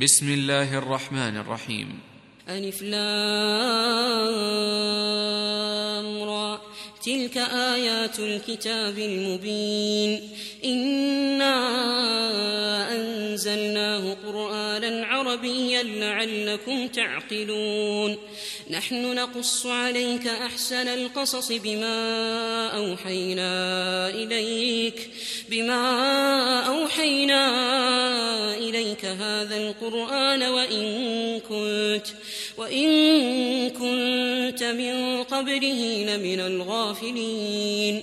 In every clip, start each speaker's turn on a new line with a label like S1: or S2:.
S1: بسم الله الرحمن الرحيم.
S2: ألف لام را. تلك آيات الكتاب المبين. إنا أنزلناه قرآنا عربيا لعلكم تعقلون. نحن نقص عليك أحسن القصص بما أوحينا إليك بما أوحينا إليك هذا القرآن وإن كنت وإن كنت من قبله لمن الغافلين.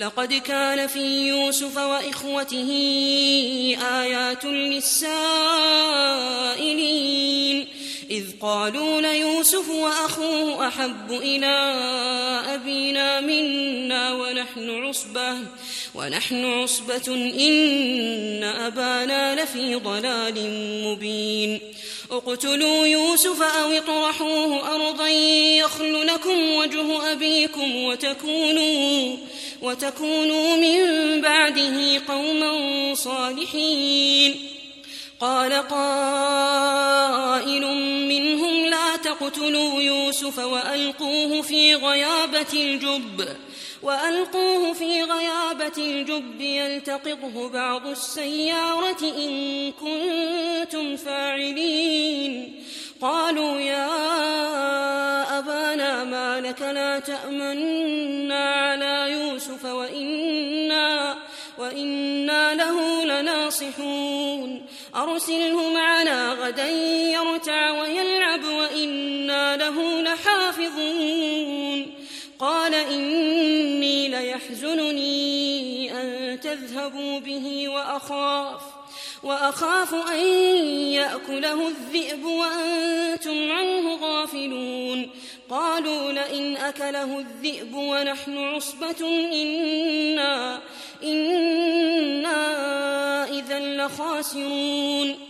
S2: لقد كان في يوسف وإخوته آيات للسائلين. إذ قالوا ليوسف وأخوه أحب إلى أبينا منا ونحن عصبة ونحن عصبة إن أبانا لفي ضلال مبين. اقتلوا يوسف أو اطرحوه أرضا يخل لكم وجه أبيكم وتكونوا وتكونوا من بعده قوما صالحين. قال قائل منهم لا تقتلوا يوسف وألقوه في غيابة الجب. وألقوه في غيابة الجب يلتقطه بعض السيارة إن كنتم فاعلين. قالوا يا أبانا ما لك لا تأمنا على يوسف وإنا وإنا له لناصحون. أرسله معنا غدا يرتع ويلعب وإنا له لحافظون. قال إني ليحزنني أن تذهبوا به وأخاف. وأخاف أن يأكله الذئب وأنتم عنه غافلون. قالوا لئن أكله الذئب ونحن عصبة إنا إنا إذا لخاسرون.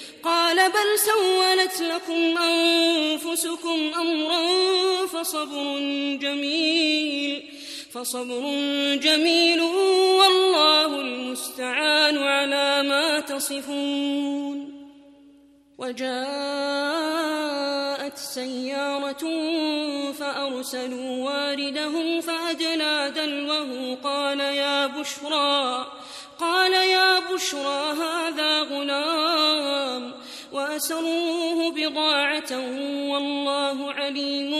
S2: قال بل سولت لكم أنفسكم أمرا فصبر جميل فصبر جميل والله المستعان على ما تصفون. وجاءت سيارة فأرسلوا واردهم فأدلى دلوه قال يا بشرى قال يا بشرى هذا غلام. وأسروه بضاعة والله عليم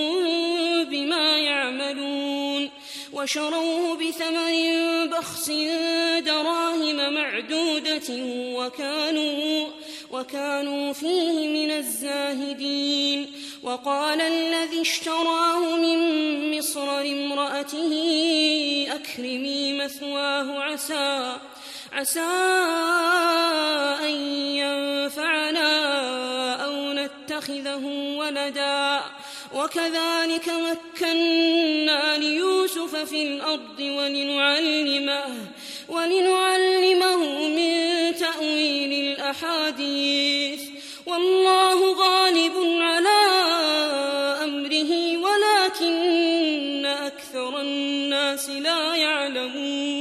S2: بما يعملون وشروه بثمن بخس دراهم معدودة وكانوا وكانوا فيه من الزاهدين وقال الذي اشتراه من مصر لامرأته امرأته أكرمي مثواه عسى عسى أن ينفعنا أو نتخذه ولدا. وكذلك مكنا ليوسف في الأرض ولنعلمه ولنعلمه من تأويل الأحاديث. والله غالب على أمره ولكن أكثر الناس لا يعلمون.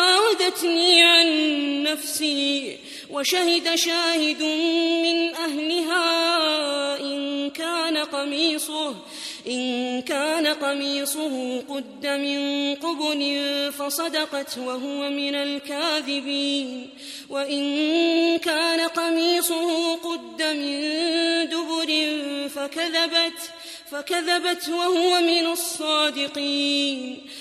S2: نفسي وشهد شاهد من أهلها إن كان قميصه إن كان قميصه قد من قبل فصدقت وهو من الكاذبين وإن كان قميصه قد من دبر فكذبت فكذبت وهو من الصادقين.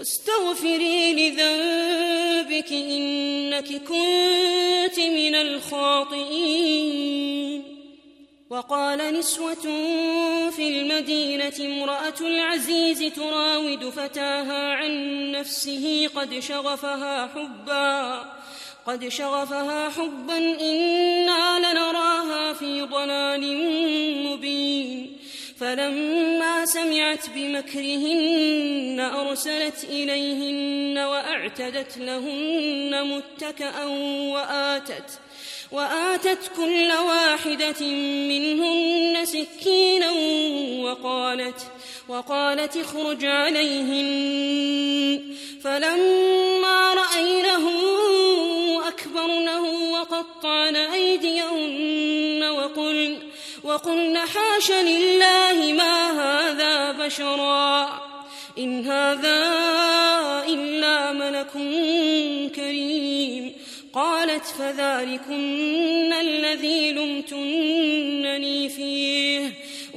S2: واستغفري لذنبك إنك كنت من الخاطئين. وقال نسوة في المدينة امرأة العزيز تراود فتاها عن نفسه قد شغفها حبا قد شغفها حبا إنا لنراها في ضلال مبين. فلما سمعت بمكرهن أرسلت إليهن وأعتدت لهن متكأ وآتت وآتت كل واحدة منهن سكينا وقالت وقالت اخرج عليهن. فلما رأينه أكبرنه وقطعن أيديهن وقلن وقلن حاش لله ما هذا بشرا. إن هذا إلا ملك كريم. قالت فذلكن الذي لمتنني فيه.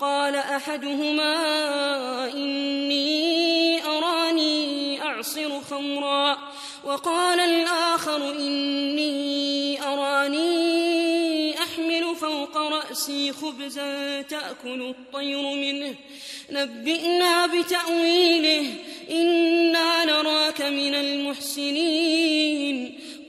S2: قال أحدهما إني أراني يعصر خمرا وقال الآخر إني أراني أحمل فوق رأسي خبزا تأكل الطير منه. نبئنا بتأويله. إنا نراك من المحسنين.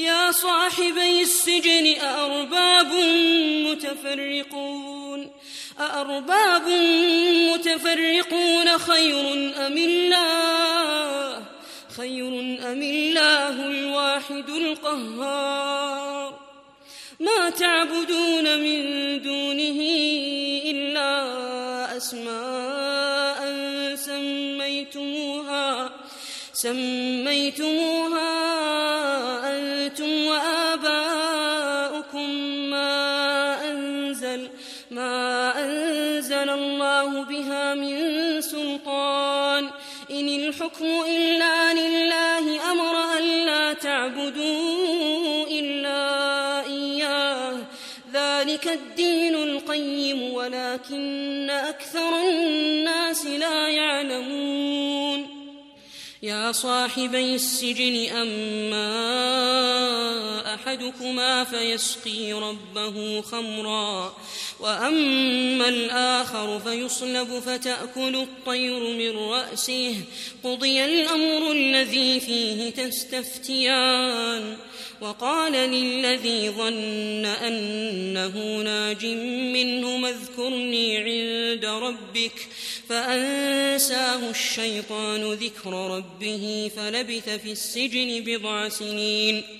S2: يا صاحبي السجن أأرباب متفرقون؟ أأرباب متفرقون خير أم الله؟ خير أم الله الواحد القهار. ما تعبدون من دونه إلا أسماء سميتموها سميتموها من سلطان. إن الحكم إلا لله أمر ألا تعبدوا إلا إياه. ذلك الدين القيم ولكن أكثر الناس لا يعلمون. يا صاحبي السجن أما أحدكما فيسقي ربه خمرا. وأما الآخر فيصلب فتأكل الطير من رأسه. قضي الأمر الذي فيه تستفتيان. وقال للذي ظن أنه ناج منه اذكرني عند ربك. فأنساه الشيطان ذكر ربه فلبث في السجن بضع سنين.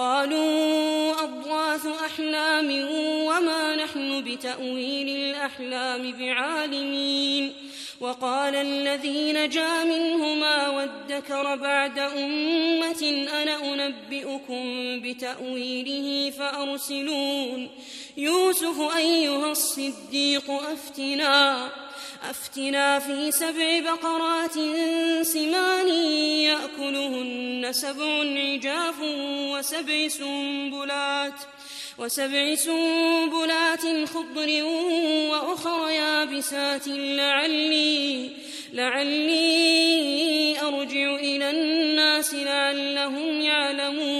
S2: قالوا أضواث أحلام وما نحن بتأويل الأحلام بعالمين وقال الذي نجا منهما وادكر بعد أمة أنا أنبئكم بتأويله فأرسلون يوسف أيها الصديق أفتنا أفتنا في سبع بقرات سمان يأكلهن سبع عجاف وسبع سنبلات وسبع سنبلات خضر وأخر يابسات لعلي لعلي أرجع إلى الناس لعلهم يعلمون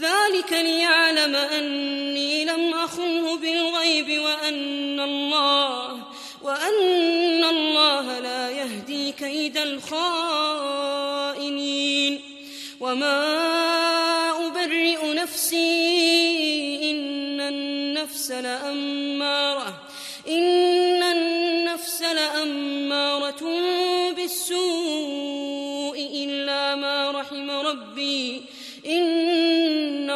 S2: ذلك ليعلم أني لم أخنه بالغيب وأن الله وأن الله لا يهدي كيد الخائنين. وما أبرئ نفسي إن النفس لأمارة إن النفس لأمارة بالسوء إلا ما رحم ربي. إن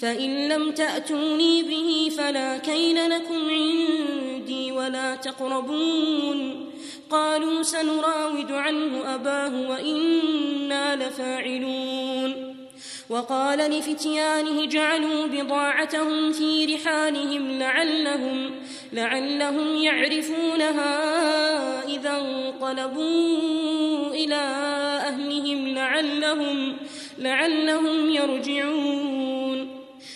S2: فإن لم تأتوني به فلا كيل لكم عندي ولا تقربون. قالوا سنراود عنه أباه وإنا لفاعلون. وقال لفتيانه جعلوا بضاعتهم في رحالهم لعلهم لعلهم يعرفونها إذا انقلبوا إلى أهلهم لعلهم لعلهم يرجعون.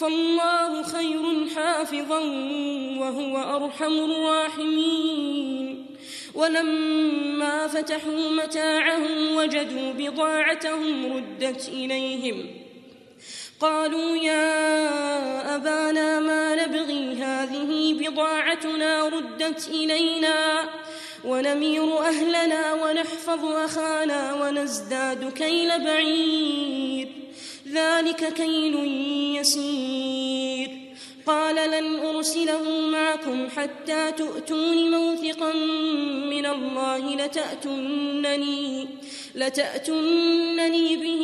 S2: فالله خير حافظا وهو أرحم الراحمين. ولما فتحوا متاعهم وجدوا بضاعتهم ردت إليهم. قالوا يا أبانا ما نبغي هذه بضاعتنا ردت إلينا. ونمير أهلنا ونحفظ أخانا ونزداد كيل بعير. ذلك كيل يسير. قال لن أرسله معكم حتى تؤتون موثقا من الله لتأتنني لتأتنني به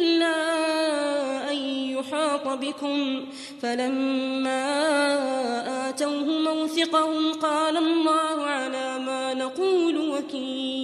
S2: إلا أن يحاط بكم. فلما آتوه موثقهم قال الله على ما نقول وكيل.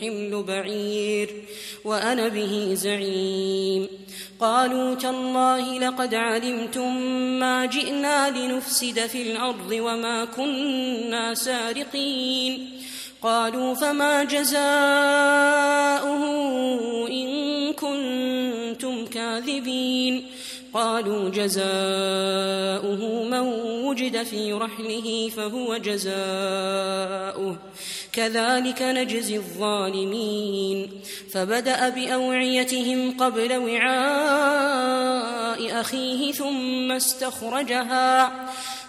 S2: حمل بعير وأنا به زعيم. قالوا تالله لقد علمتم ما جئنا لنفسد في الأرض وما كنا سارقين. قالوا فما جزاؤه إن كنتم كاذبين؟ قالوا جزاؤه من وجد في رحله فهو جزاؤه. كذلك نجزي الظالمين. فبدأ بأوعيتهم قبل وعاء أخيه ثم استخرجها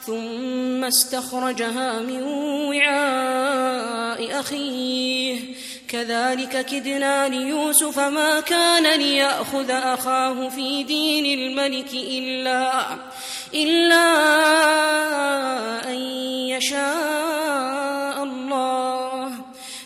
S2: ثم استخرجها من وعاء أخيه. كذلك كدنا ليوسف ما كان ليأخذ أخاه في دين الملك إلا إلا أن يشاء.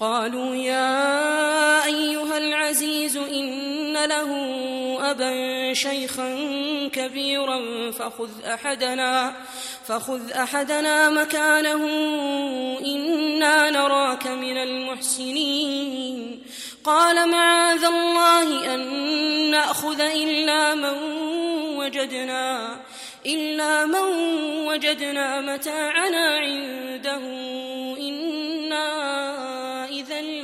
S2: قالوا يا أيها العزيز إن له أبا شيخا كبيرا فخذ أحدنا فخذ أحدنا مكانه إنا نراك من المحسنين. قال معاذ الله أن نأخذ إلا من وجدنا إلا من وجدنا متاعنا عنده.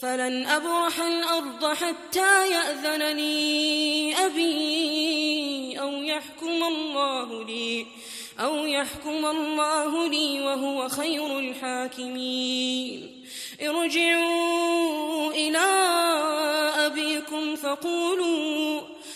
S2: فلن أبرح الأرض حتى يأذن لي أبي أو يحكم الله لي أو يحكم الله لي وهو خير الحاكمين. ارجعوا إلى أبيكم فقولوا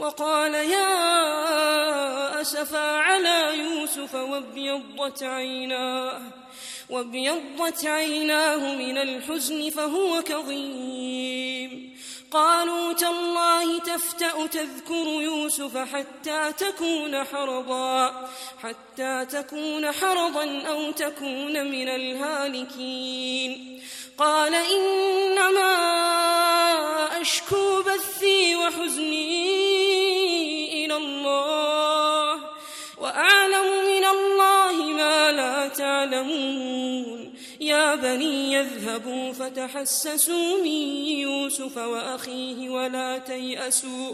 S2: وقال يا أسفا على يوسف وابيضت عيناه وابيضت عيناه من الحزن فهو كظيم. قالوا تالله تفتأ تذكر يوسف حتى تكون حرضا حتى تكون حرضا أو تكون من الهالكين. قال إن وأشكو بثي وحزني تعلمون يا بني يذهبوا فتحسسوا من يوسف وأخيه ولا تيأسوا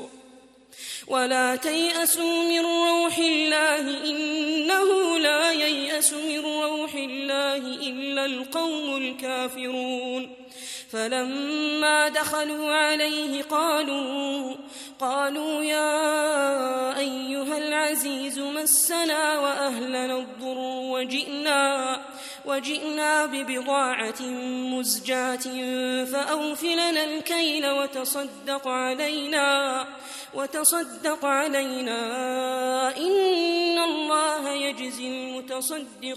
S2: ولا تيأسوا من روح الله إنه لا ييأس من روح الله إلا القوم الكافرون. فلما دخلوا عليه قالوا قالوا يا أيها العزيز مسنا وأهلنا الضر وجئنا وجئنا ببضاعة مزجاة فأوفلنا الكيل وتصدق علينا وتصدق علينا إن الله يجزي المتصدقين.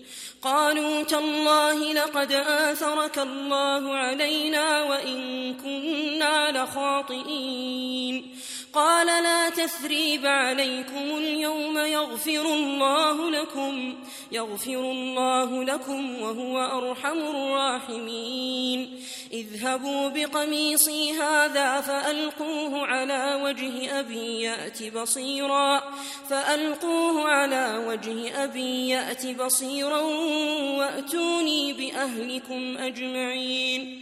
S2: قالوا تالله لقد آثرك الله علينا وإن كنا لخاطئين. قال لا تثريب عليكم اليوم يغفر الله لكم يغفر الله لكم وهو أرحم الراحمين. اذهبوا بقميصي هذا فألقوه على وجه أبي يأت بصيرا فألقوه على وجه أبي يأت بصيرا وأتوني بأهلكم أجمعين.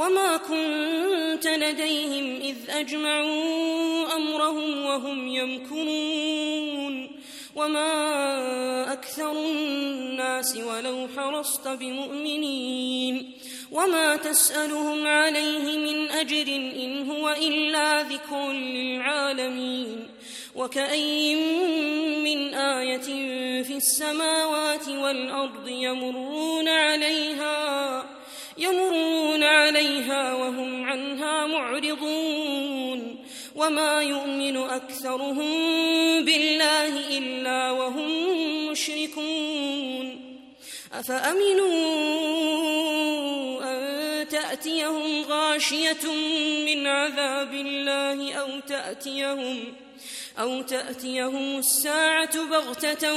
S2: وما كنت لديهم إذ أجمعوا أمرهم وهم يمكرون وما أكثر الناس ولو حرصت بمؤمنين وما تسألهم عليه من أجر إن هو إلا ذكر للعالمين وكأي من آية في السماوات والأرض يمرون عليها يمرون عليها وهم عنها معرضون وما يؤمن أكثرهم بالله إلا وهم المشركون أفأمنوا أن تأتيهم غاشية من عذاب الله أو تأتيهم أو تأتيهم الساعة بغتة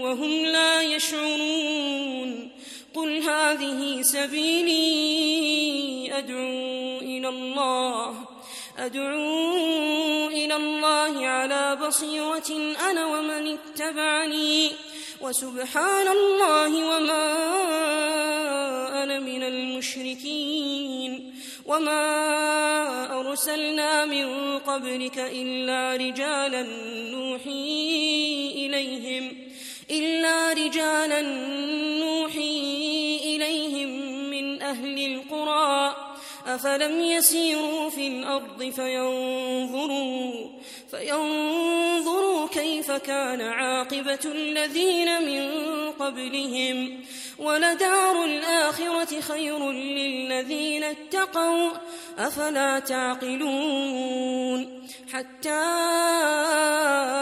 S2: وهم لا يشعرون قل هذه سبيلي أدعو إلى الله. أدعو إلى الله على بصيرة أنا ومن اتبعني. وسبحان الله وما أنا من المشركين. وما أرسلنا من قبلك إلا رجالا نوحي إليهم. إلا رجالا نوحي أهل القرى أفلم يسيروا في الأرض فينظروا فينظروا كيف كان عاقبة الذين من قبلهم ولدار الآخرة خير للذين اتقوا أفلا تعقلون حتى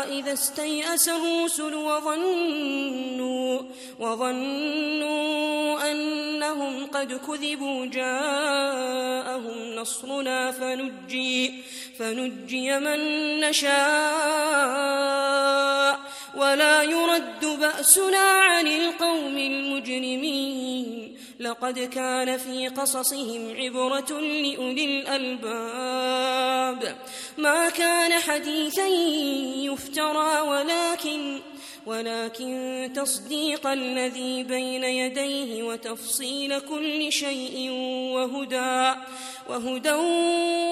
S2: إذا استيأس الرسل وظنوا وظنوا أنهم قد كذبوا جاءهم نصرنا فنجي فنجي من نشاء ولا يرد بأسنا عن القوم المجرمين. لقد كان في قصصهم عبرة لأولي الألباب. ما كان حديثا يفترى ولكن ولكن تصديق الذي بين يديه وتفصيل كل شيء وهدى وهدى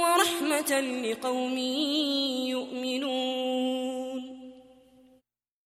S2: ورحمة لقوم يؤمنون.